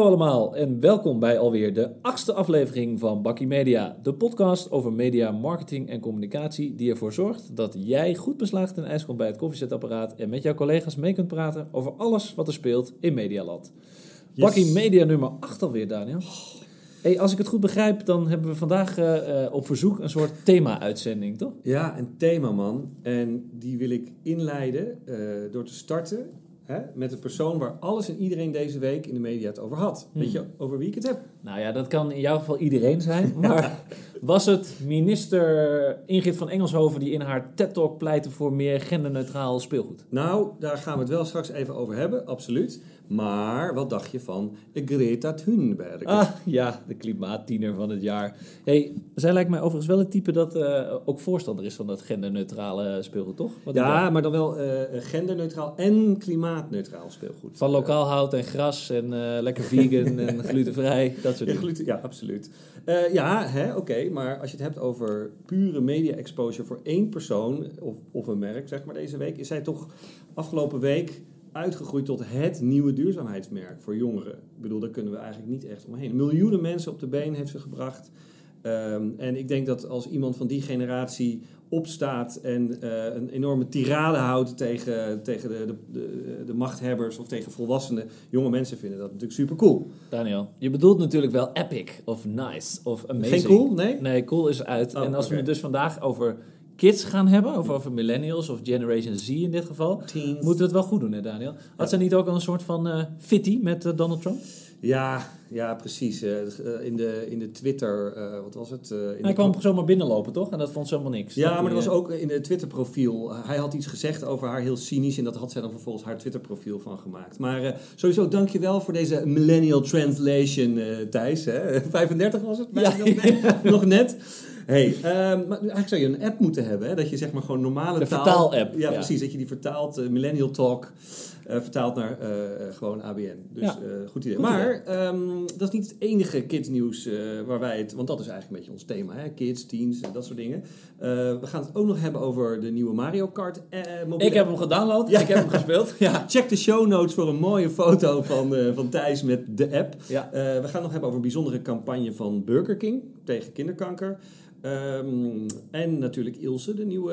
Hallo allemaal en welkom bij alweer de achtste aflevering van Bakkie Media. De podcast over media, marketing en communicatie die ervoor zorgt dat jij goed beslaagd in ijs komt bij het koffiezetapparaat en met jouw collega's mee kunt praten over alles wat er speelt in Medialand. Yes. Bakkie Media nummer 8 alweer, Daniel. Hey, als ik het goed begrijp, dan hebben we vandaag eh, eh, op verzoek een soort thema-uitzending, toch? Ja, een thema man. En die wil ik inleiden eh, door te starten hè, met de persoon waar alles en iedereen deze week in de media het over had. Hmm. Weet je over wie ik het heb? Nou ja, dat kan in jouw geval iedereen zijn. Maar was het minister Ingrid van Engelshoven die in haar TED-talk pleitte voor meer genderneutraal speelgoed? Nou, daar gaan we het wel straks even over hebben, absoluut. Maar wat dacht je van Greta Thunberg? Ah, ja, de klimaattiener van het jaar. Hey, zij lijkt mij overigens wel het type dat eh, ook voorstander is van dat genderneutrale speelgoed, toch? Wat ja, maar dan wel eh, genderneutraal en klimaatneutraal speelgoed. Van lokaal hout en gras en eh, lekker vegan en glutenvrij, dat soort Ja, gluten, ja absoluut. Eh, ja, hè, oké, maar als je het hebt over pure media exposure voor één persoon of, of een merk, zeg maar deze week, is zij toch afgelopen week uitgegroeid tot het nieuwe duurzaamheidsmerk voor jongeren. Ik bedoel, daar kunnen we eigenlijk niet echt omheen. Miljoenen mensen op de been heeft ze gebracht. Ehm, en ik denk dat als iemand van die generatie opstaat en eh, een enorme tirade houdt tegen, tegen de, de, de, machthebbers of tegen volwassenen, jonge mensen vinden dat natuurlijk super cool. Daniel, je bedoelt natuurlijk wel epic of nice of amazing. Geen cool? Nee? Nee, cool is uit. Oh, en als we het dus vandaag over kids gaan hebben, of over millennials of Generation Z in dit geval, Teens. moeten we het wel goed doen, hè Daniel? Had Ja. zij niet ook al een soort van eh fitty met eh, Donald Trump? Ja, ja precies. Eh, in, de, in de Twitter, eh, wat was het? Eh, in Hij de- kwam zomaar binnenlopen, toch? En dat vond ze helemaal niks. Ja, maar er was eh, ook in het Twitter-profiel. Hij had iets gezegd over haar heel cynisch. En dat had zij dan vervolgens haar Twitter-profiel van gemaakt. Maar eh, sowieso, dankjewel voor deze millennial translation, eh Thijs. Hè? 35 was het? Ja. Nog net. Hey, ehm, maar eigenlijk zou je een app moeten hebben. Hè? Dat je zeg maar gewoon normale De taal... vertaal-app, Ja, ja. precies. Dat je die vertaalt, eh, millennial talk, eh, vertaalt naar eh, gewoon ABN. Dus Ja. goed idee. Goed maar ehm, dat is niet het enige kidsnieuws waar wij het... Want dat is eigenlijk een beetje ons thema. Hè? Kids, teens, en dat soort dingen. We gaan het ook nog hebben over de nieuwe Mario Kart mobiele Ik heb hem gedownload, Ja. ik heb hem gespeeld. Ja. Check de show notes voor een mooie foto van, van Thijs met de app. Ja. We gaan het nog hebben over een bijzondere campagne van Burger King tegen kinderkanker. Ehm, en natuurlijk Ilse, de nieuwe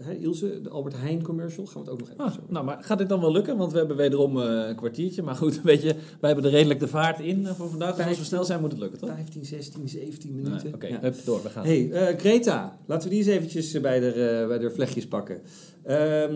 hè, Ilse, de Albert Heijn commercial. Gaan we het ook nog even Ah, over nou, maar gaat dit dan wel lukken? Want we hebben wederom eh, een kwartiertje. Maar goed, weet je, wij hebben er redelijk de vaart in voor vandaag. Dus als we snel zijn, moet het lukken, toch? 15, 16, 17 Nee, minuten. Oké, Ja. hup, door, we gaan. Hey, Greta, laten we die eens eventjes bij de, bij de vlechtjes pakken. Ehm,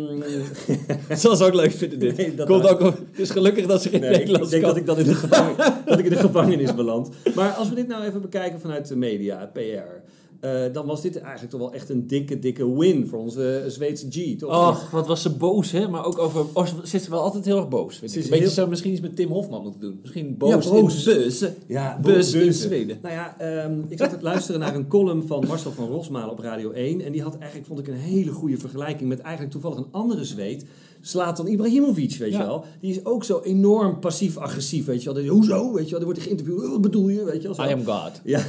Dat zal ze ook leuk vinden, dit. Nee, Komt ook, het is gelukkig dat ze geen Nee, ik Nederlands denk kan. dat ik dan in de, gevangen- dat ik in de gevangenis beland. Maar als we dit nou even bekijken vanuit de media, PR. Eh, dan was dit eigenlijk toch wel echt een dikke, dikke win voor onze Zweedse G, toch? Och, wat was ze boos, hè? Maar ook over... Oh, ze wel altijd heel erg boos, vind ik. Een beetje heel- zou misschien iets met Tim Hofman moeten doen. Misschien boos, Ja, boos. in Beus. ja, Beus in Beuze. Zweden. Nou ja, ehm, ik zat te luisteren naar een column van Marcel van Rosmalen op Radio 1. En die had eigenlijk, vond ik, een hele goede vergelijking met eigenlijk toevallig een andere Zweed. Slaat dan Ibrahimovic, weet je wel. Die is ook zo enorm passief-agressief, weet je wel. Hoezo, weet je wel. Dan wordt hij geïnterviewd. "Oh, Wat bedoel je, weet je wel. zo. I am God. Ja,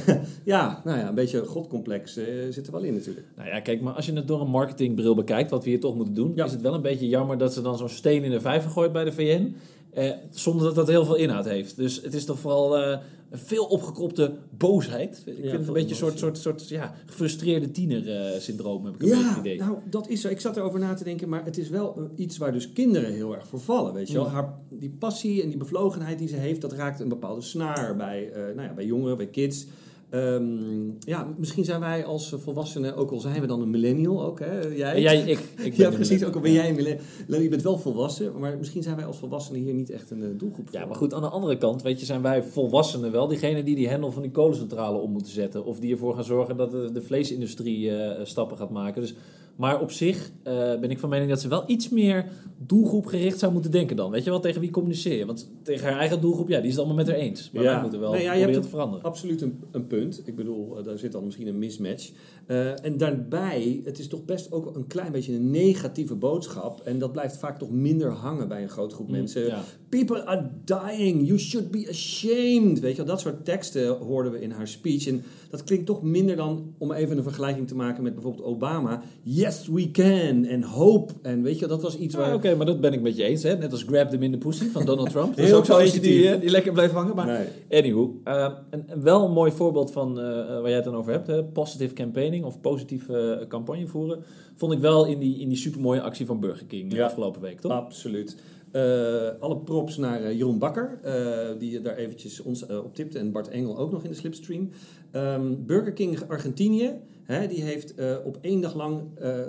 ja, nou ja, een beetje godcomplex eh, zit er wel in natuurlijk. Nou ja, kijk, maar als je het door een marketingbril bekijkt, wat we hier toch moeten doen, Ja. is het wel een beetje jammer dat ze dan zo'n steen in de vijver gooit bij de VN, eh, zonder dat dat heel veel inhoud heeft. Dus het is toch vooral eh, een veel opgekropte boosheid. Ik vind het een beetje een soort, soort, soort ja, gefrustreerde tiener-syndroom, heb ik een beetje idee. nou, dat is zo. Ik zat erover na te denken, maar het is wel eh, iets waar dus kinderen heel erg voor vallen, weet je wel. Mm. Haar, die passie en die bevlogenheid die ze heeft, dat raakt een bepaalde snaar bij, eh, nou ja, bij jongeren, bij kids. Ehm, ja, misschien zijn wij als volwassenen, ook al zijn we dan een millennial ook, hè, jij? Ik, ik ben ja, precies. Ook al ben jij een millennial. Je bent wel volwassen, maar misschien zijn wij als volwassenen hier niet echt een eh, doelgroep voor. Ja, maar goed, aan de andere kant, weet je, zijn wij volwassenen wel diegene die die hendel van die kolencentrale om moeten zetten. Of die ervoor gaan zorgen dat de, de vleesindustrie eh, stappen gaat maken. Dus, maar op zich eh, ben ik van mening dat ze wel iets meer doelgroepgericht zou moeten denken dan. Weet je wel, tegen wie communiceer je? Want tegen haar eigen doelgroep, ja, die is het allemaal met haar eens. Maar Ja. wij moeten wel Nee, ja, je proberen hebt te veranderen. Absoluut een, een punt. Ik bedoel, eh, daar zit dan misschien een mismatch. Eh, en daarbij, het is toch best ook een klein beetje een negatieve boodschap. En dat blijft vaak toch minder hangen bij een grote groep mensen. Mm, Ja. People are dying, you should be ashamed. Weet je wel, dat soort teksten hoorden we in haar speech. En dat klinkt toch minder dan, om even een vergelijking te maken met bijvoorbeeld Obama. Yes, we can en hope. En weet je, dat was iets Ja, waar... Oké, maar dat ben ik met je eens. Hè? Net als grab them in the pussy van Donald Trump. Dat is ook zo eentje die, eh, die lekker blijft hangen. Maar Nee. anywho, eh, een, wel een mooi voorbeeld van eh, waar jij het dan over hebt. Hè? Positive campaigning of positief eh, campagne voeren. Vond ik wel in die, in die supermooie actie van Burger King Ja. afgelopen week, toch? Absoluut. Eh, alle props naar eh, Jeroen Bakker, eh, die daar eventjes ons op tipte. En Bart Engel ook nog in de slipstream. Ehm, Burger King Argentinië, hè, die heeft op één dag lang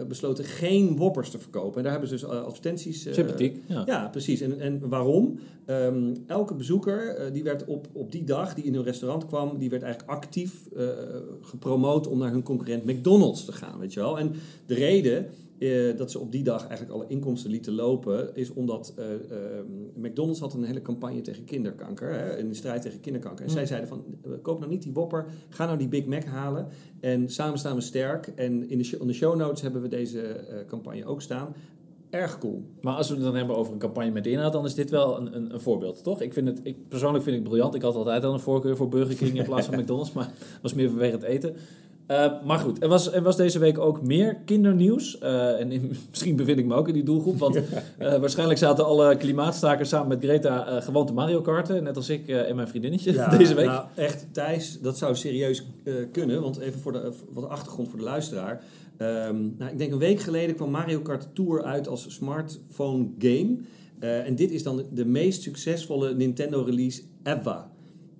besloten geen Whoppers te verkopen. En daar hebben ze dus advertenties... Sympathiek. Ja. Ja, precies. En, en waarom? Ehm, elke bezoeker die werd op, op die dag die in hun restaurant kwam, die werd eigenlijk actief gepromoot om naar hun concurrent McDonald's te gaan, weet je wel. En de reden eh, dat ze op die dag eigenlijk alle inkomsten lieten lopen, is omdat eh, ehm, McDonald's had een hele campagne tegen kinderkanker, hè, in de strijd tegen kinderkanker. En Mm. zij zeiden van, eh, koop nou niet die Whopper, ga nou die Big Mac halen en samen staan we sterk. En in de, show, in de show notes hebben we deze eh, campagne ook staan. Erg cool. Maar als we het dan hebben over een campagne met inhoud, dan is dit wel een, een, een voorbeeld, toch? Ik vind het, ik, persoonlijk vind ik het briljant. Ik had altijd al een voorkeur voor Burger King in plaats van McDonald's, maar dat was meer vanwege het eten. Eh, maar goed, er was, er was deze week ook meer kindernieuws. Eh, en in- misschien bevind ik me ook in die doelgroep. Want eh, waarschijnlijk zaten alle klimaatstakers samen met Greta gewoon te Mario karten. Net als ik en mijn vriendinnetje Ja, deze week. Nou, echt, Thijs, dat zou serieus kunnen. Want even voor de, wat achtergrond voor de luisteraar. Ehm, nou, ik denk een week geleden kwam Mario Kart Tour uit als smartphone game. En dit is dan de meest succesvolle Nintendo release ever.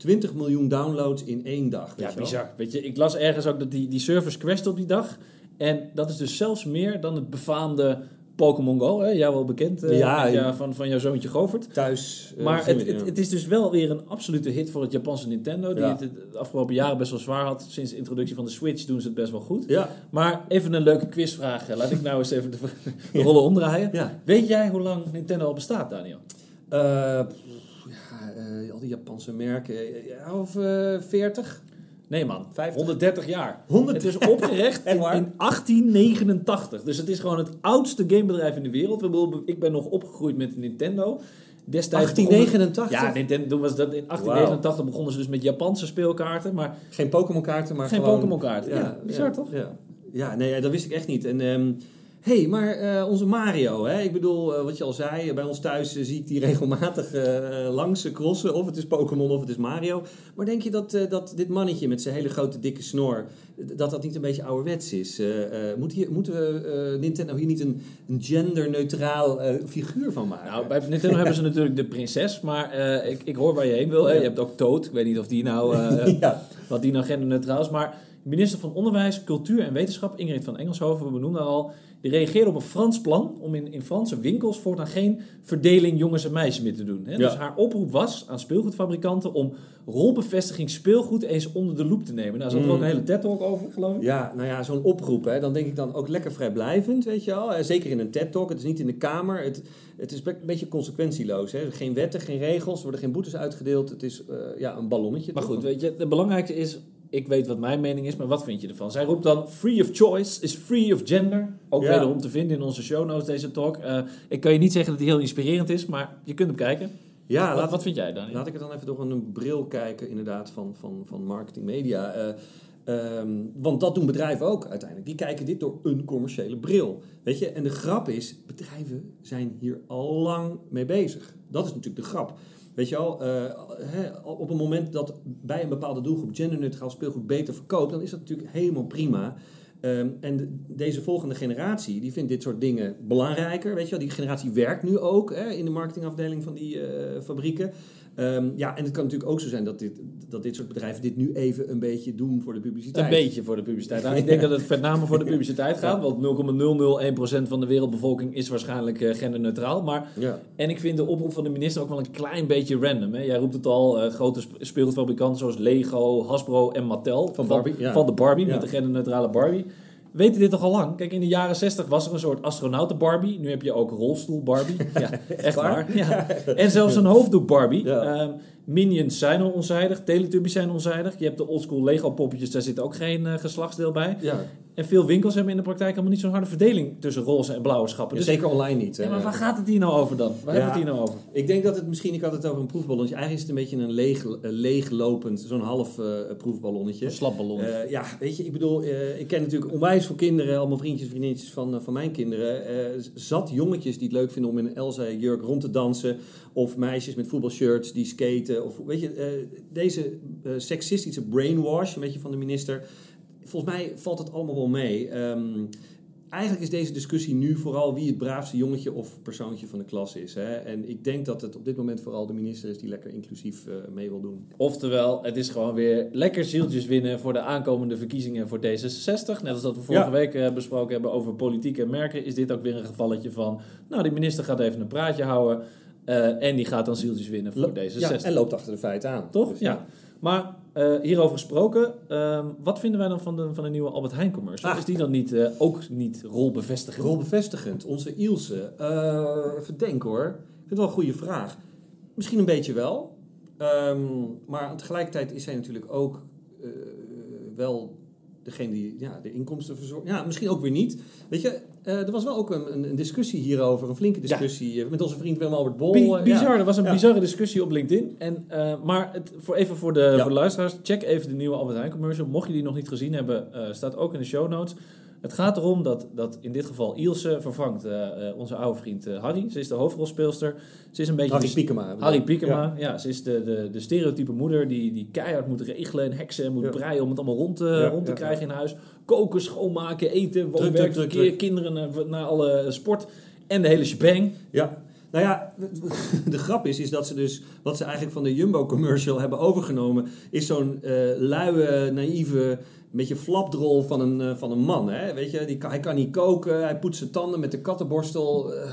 20 miljoen downloads in één dag. weet Ja, je bizar. Weet je, ik las ergens ook dat die, die servers crashten op die dag. En dat is dus zelfs meer dan het befaamde Pokémon Go. Hè? Jou wel bekend eh, Ja, ja. van, van jouw zoontje Govert. Thuis. eh, Maar het, het, is dus wel weer een absolute hit voor het Japanse Nintendo. Die Ja. het de afgelopen jaren best wel zwaar had. Sinds de introductie van de Switch doen ze het best wel goed. ja, Maar even een leuke quizvraag. Laat ik nou eens even de, de rollen omdraaien. ja. Weet jij hoe lang Nintendo al bestaat, Daniel? Eh, ja eh, al die Japanse merken. eh, ja, of eh 40? Nee man, 50. 130 jaar. 100. Het is opgericht in, in 1889. Dus het is gewoon het oudste gamebedrijf in de wereld. Ik bedoel, Ik ben nog opgegroeid met Nintendo. Destijds begonnen- 1889? Ja, Nintendo, toen was dat in 1889 begonnen ze dus met Japanse speelkaarten. Maar Geen Pokémon kaarten, maar geen gewoon... Pokémon kaarten. Ja, bizar toch? Ja, ja nee, dat wist ik echt niet. En ehm hey, maar eh, onze Mario, hè? ik bedoel, eh, wat je al zei, bij ons thuis eh, zie ik die regelmatig langs crossen. Of het is Pokémon of het is Mario. Maar denk je dat, dat dit mannetje met zijn hele grote dikke snor, dat dat niet een beetje ouderwets is? Moet hier, moeten we Nintendo hier niet een, een genderneutraal figuur van maken? Nou, bij Nintendo hebben ze natuurlijk de prinses, maar ik, ik hoor waar je heen wil. Hè. Je hebt ook Toad. Ik weet niet of die nou, ja. wat die nou genderneutraal is. Maar minister van Onderwijs, Cultuur en Wetenschap, Ingrid van Engelshoven, we benoemden haar al, die reageerde op een Frans plan om in, in Franse winkels voortaan geen verdeling jongens en meisjes meer te doen. Hè. Ja. Dus haar oproep was aan speelgoedfabrikanten om rolbevestiging speelgoed eens onder de loep te nemen. Nou, ze had er ook Mm. een hele TED-talk over, geloof ik. Ja, nou ja, zo'n oproep, hè, dan denk ik dan ook lekker vrijblijvend, weet je wel. Eh, Zeker in een TED-talk, het is niet in de Kamer. Het, het is een beetje consequentieloos. Hè. Geen wetten, geen regels, er worden geen boetes uitgedeeld. Het is eh, ja, een ballonnetje. Maar toch? goed, weet je, het belangrijkste is, ik weet wat mijn mening is, maar wat vind je ervan? Zij roept dan, free of choice is free of gender. Ook Ja. wederom te vinden in onze show notes, deze talk. Eh, ik kan je niet zeggen dat die heel inspirerend is, maar je kunt hem kijken. Ja, wat, laat, wat vind jij, Daniel? laat ik het dan even door een bril kijken, inderdaad, van, van, van marketing media. Eh, ehm, want dat doen bedrijven ook uiteindelijk. Die kijken dit door een commerciële bril. Weet je, en de grap is, bedrijven zijn hier al lang mee bezig. Dat is natuurlijk de grap. Weet je wel, eh, op het moment dat bij een bepaalde doelgroep genderneutraal speelgoed beter verkoopt, dan is dat natuurlijk helemaal prima. Ehm, en de- deze volgende generatie, die vindt dit soort dingen belangrijker. Weet je wel, die generatie werkt nu ook hè, in de marketingafdeling van die eh, fabrieken. Ehm, ja, en het kan natuurlijk ook zo zijn dat dit, dat dit soort bedrijven dit nu even een beetje doen voor de publiciteit. Een beetje voor de publiciteit. Nou, ik denk dat het met name voor de publiciteit gaat, want 0,001% van de wereldbevolking is waarschijnlijk eh, genderneutraal. Maar Ja. En ik vind de oproep van de minister ook wel een klein beetje random. Hè? Jij roept het al, eh, grote sp- speelgoedfabrikanten zoals Lego, Hasbro en Mattel. Van Barbie, ja. Van de Barbie, Ja. met de genderneutrale Barbie. Weten dit toch al lang? Kijk, in de jaren 60 was er een soort astronauten Barbie. Nu heb je ook rolstoel Barbie. Ja, echt waar? Ja. En zelfs een hoofddoek Barbie. Ja. Ehm, Minions zijn al onzijdig, Teletubbies zijn onzijdig. Je hebt de oldschool Lego poppetjes, daar zit ook geen eh, geslachtsdeel bij. Ja. En veel winkels hebben in de praktijk helemaal niet zo'n harde verdeling tussen roze en blauwe schappen. Ja, Dus, zeker online niet. hè. ja, maar waar gaat het hier nou over dan? Waar Ja. hebben we het hier nou over? Ik denk dat het misschien, ik had het over een proefballonnetje. Eigenlijk is het een beetje een leeg, eh, leeglopend, zo'n half eh, proefballonnetje. Een slapballon. Eh, ja, weet je, ik bedoel, ik ken natuurlijk onwijs veel kinderen, allemaal vriendjes en vriendinnetjes van, van mijn kinderen. zat jongetjes die het leuk vinden om in een Elsa-jurk rond te dansen. Of meisjes met voetbalshirts die skaten. Of weet je, deze seksistische brainwash, een beetje van de minister. Volgens mij valt het allemaal wel mee. Ehm, eigenlijk is deze discussie nu vooral wie het braafste jongetje of persoontje van de klas is. Hè? En ik denk dat het op dit moment vooral de minister is die lekker inclusief eh, mee wil doen. Oftewel, het is gewoon weer lekker zieltjes winnen voor de aankomende verkiezingen voor D66. Net als dat we vorige Ja. week eh, besproken hebben over politiek en merken, is dit ook weer een gevalletje van, nou, die minister gaat even een praatje houden eh, en die gaat dan zieltjes winnen voor Lo- D66. Ja, en loopt achter de feiten aan. Toch? Dus, ja. Maar eh, hierover gesproken, ehm, wat vinden wij dan van de, van de nieuwe Albert Heijn commercial? Ah. Is die dan niet, eh, ook niet rolbevestigend? Rolbevestigend, onze Ilse. Eh even denken hoor. Ik vind het wel een goede vraag. Misschien een beetje wel. Ehm, maar tegelijkertijd is zij natuurlijk ook wel degene die ja, de inkomsten verzorgt. Ja, misschien ook weer niet. Weet je, eh, er was wel ook een, een, discussie hierover. Een flinke discussie eh, met onze vriend Willem-Albert Bol. Bi- eh, ja. bizar, er was een Ja. bizarre discussie op LinkedIn. En, maar het, voor, even voor de, voor de luisteraars, check even de nieuwe Albert Heijn commercial. Mocht je die nog niet gezien hebben, staat ook in de show notes. Het gaat erom dat, dat in dit geval Ilse vervangt eh, eh, onze oude vriend eh, Harry. Ze is de hoofdrolspeelster. Ze is een beetje... Harry Piekema. Harry Piekema, ja. ze is de, de, de stereotype moeder die, die keihard moet regelen en heksen en moet Ja. breien om het allemaal rond te, Ja, rond te krijgen in huis. Koken, schoonmaken, eten, woonwerk, druk, verkeer, kinderen naar, naar alle sport en de hele shebang. Ja. Nou ja, de grap is, is dat ze dus, wat ze eigenlijk van de Jumbo-commercial hebben overgenomen, is zo'n eh luie, naïeve, beetje flapdrol van een, eh, van een man. Hè? Weet je, die, hij kan niet koken, hij poetst zijn tanden met de kattenborstel. eh,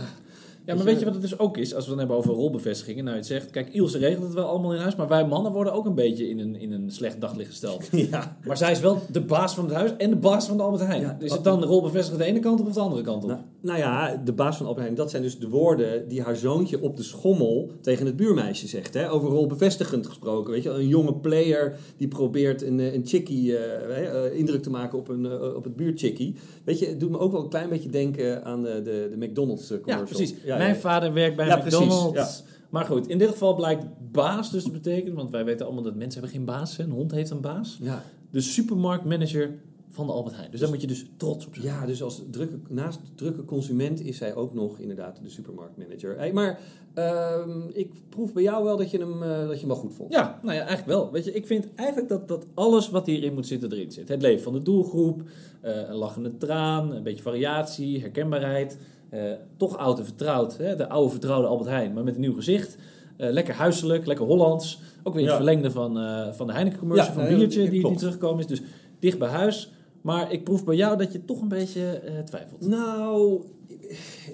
Ja, maar weet je wat het dus ook is? Als we het dan hebben over rolbevestigingen. Nou, je zegt, kijk, Ilse regelt het wel allemaal in huis. Maar wij mannen worden ook een beetje in een, in een slecht daglicht gesteld. ja. Maar zij is wel de baas van het huis en de baas van de Albert Heijn. Ja, is het dan rolbevestigend de ene kant op of de andere kant op? Nou, nou ja, de baas van Heijn, dat zijn dus de woorden die haar zoontje op de schommel tegen het buurmeisje zegt. Hè? Over rolbevestigend gesproken. Weet je, een jonge player die probeert een, eh, een chickie eh, eh, indruk te maken op, een, op het buurchickie. Weet je, het doet me ook wel een klein beetje denken aan de, de, de McDonald's eh, ja, commercial. precies. Ja, Mijn ja. vader werkt bij Ja, precies, McDonald's. Maar goed, in dit geval blijkt baas dus te betekenen. Want wij weten allemaal dat mensen hebben geen baas. Hè? Een hond heeft een baas. Ja, De supermarktmanager van de Albert Heijn. Dus daar moet je dus trots op zijn. Ja, dus als drukke, naast drukke consument is hij ook nog inderdaad de supermarktmanager. Hey, maar ehm, ik proef bij jou wel dat je hem, eh, dat je hem wel goed vond. Ja, nou ja, eigenlijk wel. Weet je, ik vind eigenlijk dat, dat alles wat hierin moet zitten erin zit. Het leven van de doelgroep, eh, een lachende traan, een beetje variatie, herkenbaarheid. eh, toch oud en vertrouwd. Hè? De oude vertrouwde Albert Heijn, maar met een nieuw gezicht. Lekker huiselijk, lekker Hollands. Ook weer in het Ja. verlengde van, van de Heineken commercial, Ja, van nee, biertje die, die teruggekomen is. Dus dicht bij huis. Maar ik proef bij jou dat je toch een beetje eh, twijfelt. Nou,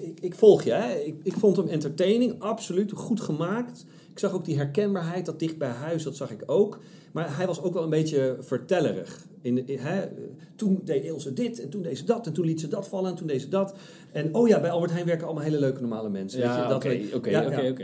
ik, ik volg je. Hè. Ik, ik vond hem entertaining, absoluut goed gemaakt. Ik zag ook die herkenbaarheid, dat dicht bij huis, dat zag ik ook. Maar hij was ook wel een beetje vertellerig. In, in- hè, toen deed Ilse dit en toen deed ze dat en toen liet ze dat vallen en toen deed ze dat. En oh ja, bij Albert Heijn werken allemaal hele leuke normale mensen. weet je, Ja, dat oké, oké,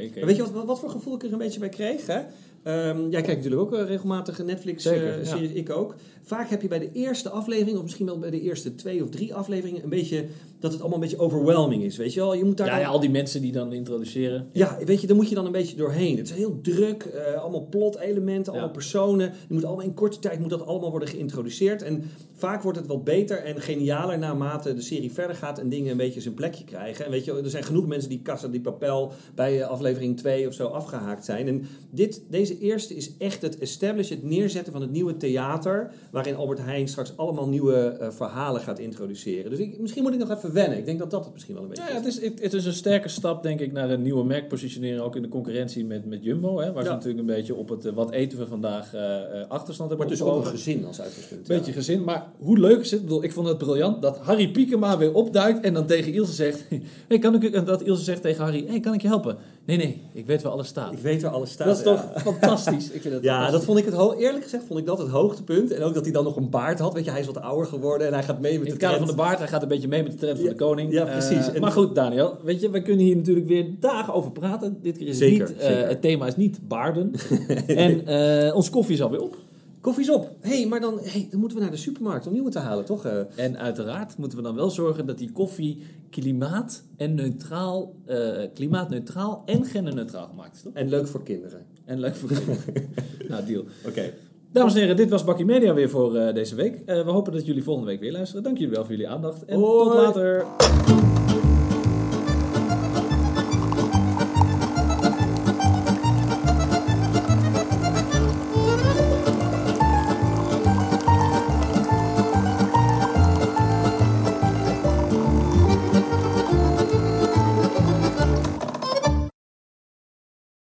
oké, Weet je wat, wat, wat voor gevoel ik er een beetje bij kreeg? Hè? Ehm, jij kijkt natuurlijk ook eh, regelmatig ja. Netflix-series, ik ook. Vaak heb je bij de eerste aflevering, of misschien wel bij de eerste twee of drie afleveringen, een beetje dat het allemaal een beetje overwhelming is. Weet je wel? Je moet daar Ja, dan- ja, al die mensen die dan introduceren. ja, weet je, daar moet je dan een beetje doorheen. Het is heel druk, eh, allemaal plot-elementen, allemaal Ja. personen. Die moet allemaal in korte tijd moet dat allemaal worden geïntroduceerd. En vaak wordt het wat beter en genialer naarmate de serie verder gaat en dingen een beetje zijn plekje krijgen. En weet je, er zijn genoeg mensen die Casa di Papel bij eh, aflevering 2 of zo afgehaakt zijn. En dit, deze eerste is echt het establish, het neerzetten van het nieuwe theater, waarin Albert Heijn straks allemaal nieuwe eh, verhalen gaat introduceren. Dus ik, misschien moet ik nog even wennen. Ik denk dat dat het misschien wel een beetje Ja, ja, het, is, het, het is een sterke stap, denk ik, naar een nieuwe merkpositionering. Ook in de concurrentie met, met Jumbo. Hè, waar ze natuurlijk een beetje op het eh, wat eten we vandaag eh, eh, achterstand hebben Maar dus ook een gezin als uitgangspunt. Beetje ja. gezin. Maar hoe leuk is het? Ik, bedoel, ik vond het briljant dat Harry Piekema weer opduikt en dan tegen Ilse zegt... Hey, kan ik, dat Ilse zegt tegen Harry, hey, kan ik je helpen? Nee, nee, ik weet waar alles staat. Ik weet waar alles staat. Dat is ja. toch fantastisch? Ik vind het Ja, fantastisch. dat vond ik het ho- eerlijk gezegd vond ik dat het hoogtepunt. En ook dat hij dan nog een baard had. Weet je, hij is wat ouder geworden en hij gaat mee met de kader van de trend. baard, hij gaat een beetje mee met de trend van de koning. ja, precies. Eh, maar goed, Daniel, weet je, we kunnen hier natuurlijk weer dagen over praten. Dit keer is Zeker, niet, eh, het thema is niet baarden. en eh ons koffie is alweer op. Koffie is op. Hé, hey, maar dan, hey, dan moeten we naar de supermarkt om nieuwe te halen, toch? Eh, En uiteraard moeten we dan wel zorgen dat die koffie klimaat en neutraal, eh, klimaatneutraal en genderneutraal gemaakt is, toch? en leuk voor kinderen. En leuk voor kinderen. nou, deal. Oké. Dames en heren, dit was Bakkie Media weer voor eh, deze week. We hopen dat jullie volgende week weer luisteren. Dank jullie wel voor jullie aandacht. En Hoi. tot later.